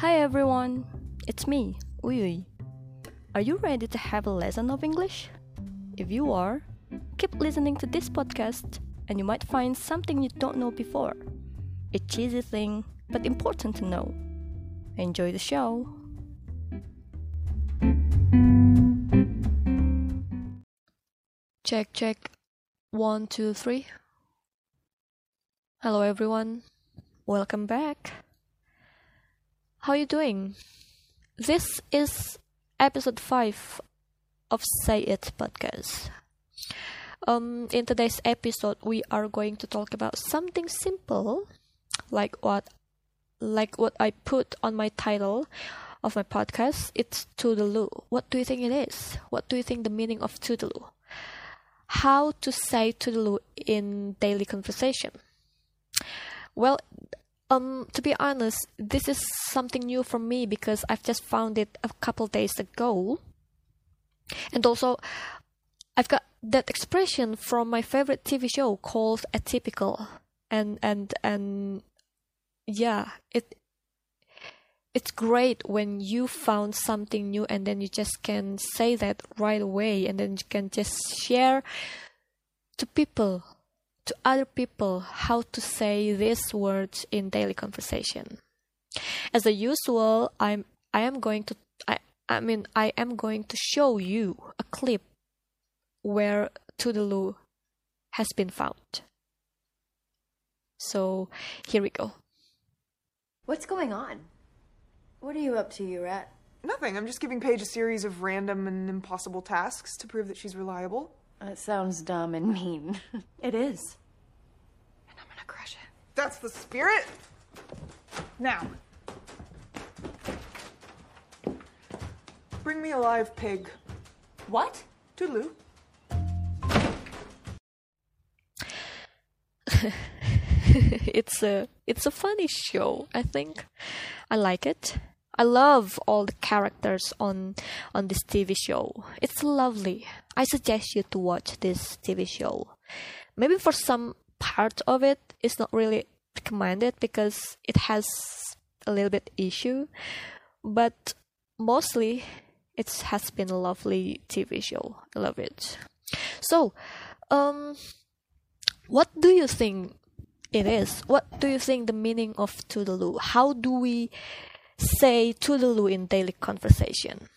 Hi everyone, it's me, Uyui. Are you ready to have a lesson of English? If you are, keep listening to this podcast and you might find something you don't know before. A cheesy thing, but important to know. Enjoy the show! Check, check. One, two, three. Hello everyone. Welcome back. How are you doing? This is episode 5 of Say It podcast. Um in today's episode we are going to talk about something simple like what like what I put on my title of my podcast. It's toodle-oo. What do you think it is? What do you think the meaning of toodle-oo? How to say toodle-oo in daily conversation? Well, um, to be honest, this is something new for me because I've just found it a couple days ago. And also, I've got that expression from my favorite TV show called Atypical. And, and, and, yeah, it, it's great when you found something new and then you just can say that right away and then you can just share to people to other people how to say these words in daily conversation. As a usual, I'm I am going to I I mean I am going to show you a clip where Toodle-oo has been found. So here we go. What's going on? What are you up to, you rat? Nothing. I'm just giving Paige a series of random and impossible tasks to prove that she's reliable. That sounds dumb and mean. It is. And I'm gonna crush it. That's the spirit. Now. Bring me a live pig. What? Toodle-oo. it's a it's a funny show, I think. I like it. I love all the characters on on this TV show. It's lovely. I suggest you to watch this TV show. Maybe for some part of it, it's not really recommended because it has a little bit issue, but mostly it has been a lovely TV show. I love it. So, um, what do you think it is? What do you think the meaning of Toodle-oo? How do we say Toodle-oo in daily conversation?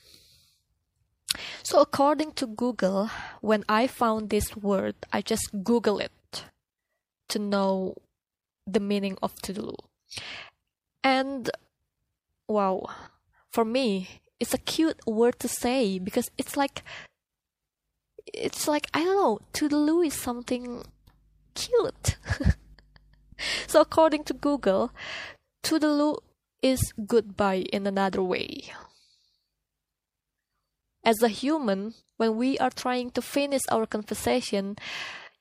So, according to Google, when I found this word, I just Google it to know the meaning of Toodle-oo. And wow, for me, it's a cute word to say because it's like it's like I don't know, Toodle-oo is something cute. so according to Google, Toodle-oo is goodbye in another way. As a human, when we are trying to finish our conversation,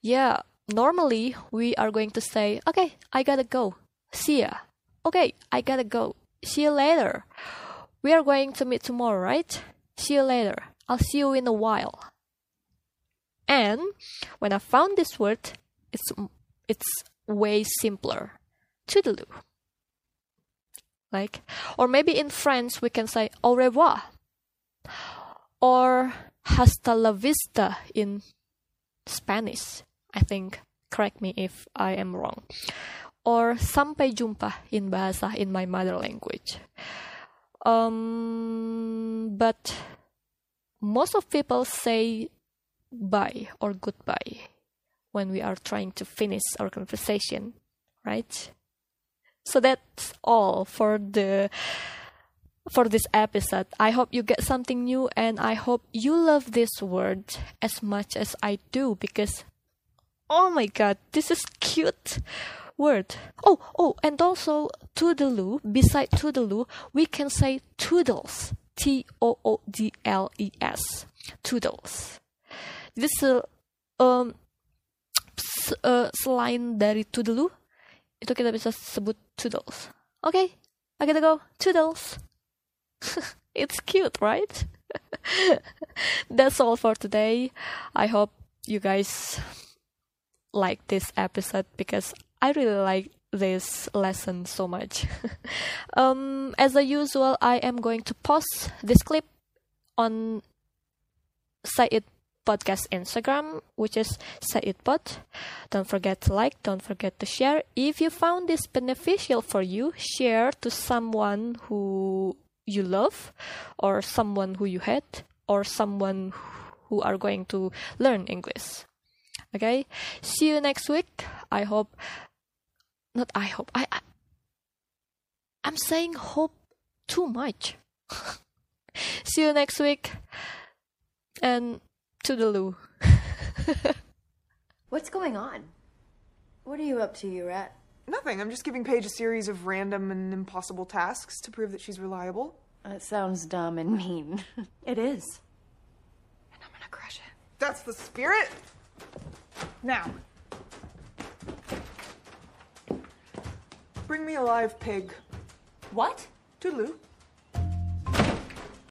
yeah, normally we are going to say, okay, I gotta go. See ya. Okay, I gotta go. See you later. We are going to meet tomorrow, right? See you later. I'll see you in a while. And when I found this word, it's it's way simpler. Toodle-oo. Like, or maybe in French we can say au revoir, or hasta la vista in Spanish. I think. Correct me if I am wrong. Or sampai jumpa in bahasa in my mother language. Um, but most of people say bye or goodbye when we are trying to finish our conversation, right? So that's all for the for this episode. I hope you get something new and I hope you love this word as much as I do because oh my god, this is cute word. Oh, oh, and also toodle-oo, beside toodle-oo, we can say toodles. T O O D L E S. Toodles. This is um uh, selain dari toodle-oo itu kita bisa sebut toodles. Okay, I gotta go. Toodles. it's cute, right? That's all for today. I hope you guys like this episode because I really like this lesson so much. um, as a usual, I am going to post this clip on Say It Podcast Instagram, which is Say It Pod. Don't forget to like, don't forget to share. If you found this beneficial for you, share to someone who you love, or someone who you hate, or someone who are going to learn English. Okay, see you next week. I hope, not I hope, I, I I'm saying hope too much. see you next week, and to the loo. What's going on? What are you up to, you rat? Nothing. I'm just giving Paige a series of random and impossible tasks to prove that she's reliable. That sounds dumb and mean. It is. And I'm gonna crush it. That's the spirit. Now. Bring me a live pig. What? Toodle-oo.